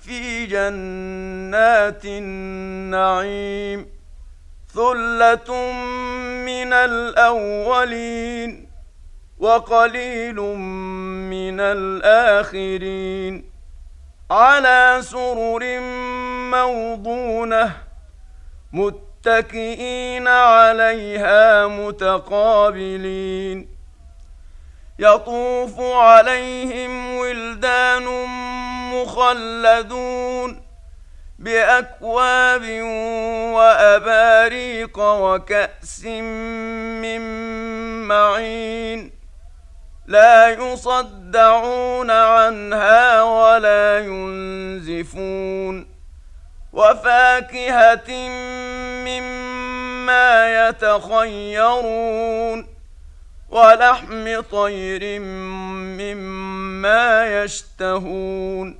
في جنات النعيم ثلة من الأولين وقليل من الآخرين على سرر موضونة متكئين عليها متقابلين يطوف عليهم ولدان مخلدون بأكواب وأباريق وكأس من معين لا يصدعون عنها ولا ينزفون وفاكهة مما يتخيرون ولحم طير مما يشتهون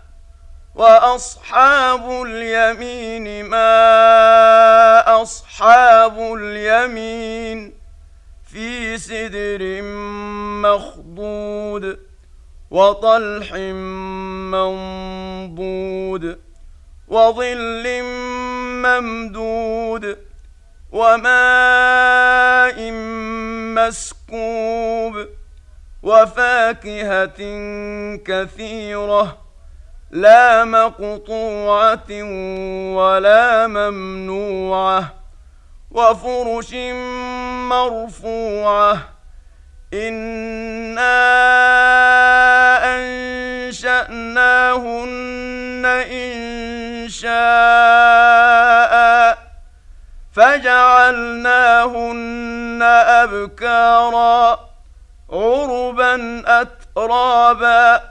وأصحاب اليمين ما أصحاب اليمين في سدر مخضود وطلح منضود وظل ممدود وماء مسكوب وفاكهة كثيرة لا مقطوعة ولا ممنوعة وفرش مرفوعة إنا أنشأناهن إن شاء فجعلناهن أبكارا عربا أترابا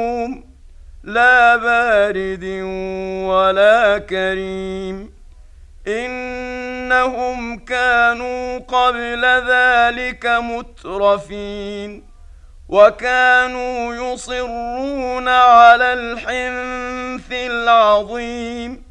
لا بارد ولا كريم. إنهم كانوا قبل ذلك مترفين. وكانوا يصرون على الحنث العظيم.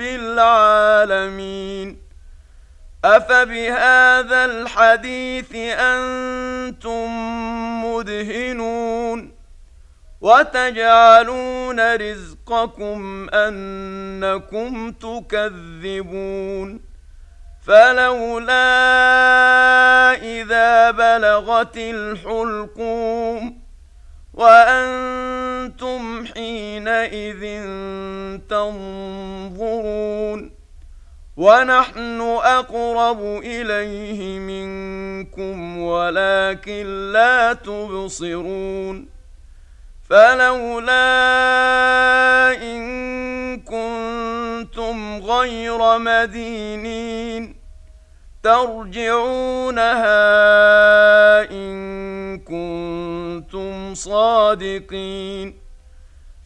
العالمين أفبهذا الحديث أنتم مدهنون وتجعلون رزقكم أنكم تكذبون فلولا إذا بلغت الحلقوم وأنتم حينئذ تنظرون ونحن اقرب اليه منكم ولكن لا تبصرون فلولا ان كنتم غير مدينين ترجعونها ان كنتم صادقين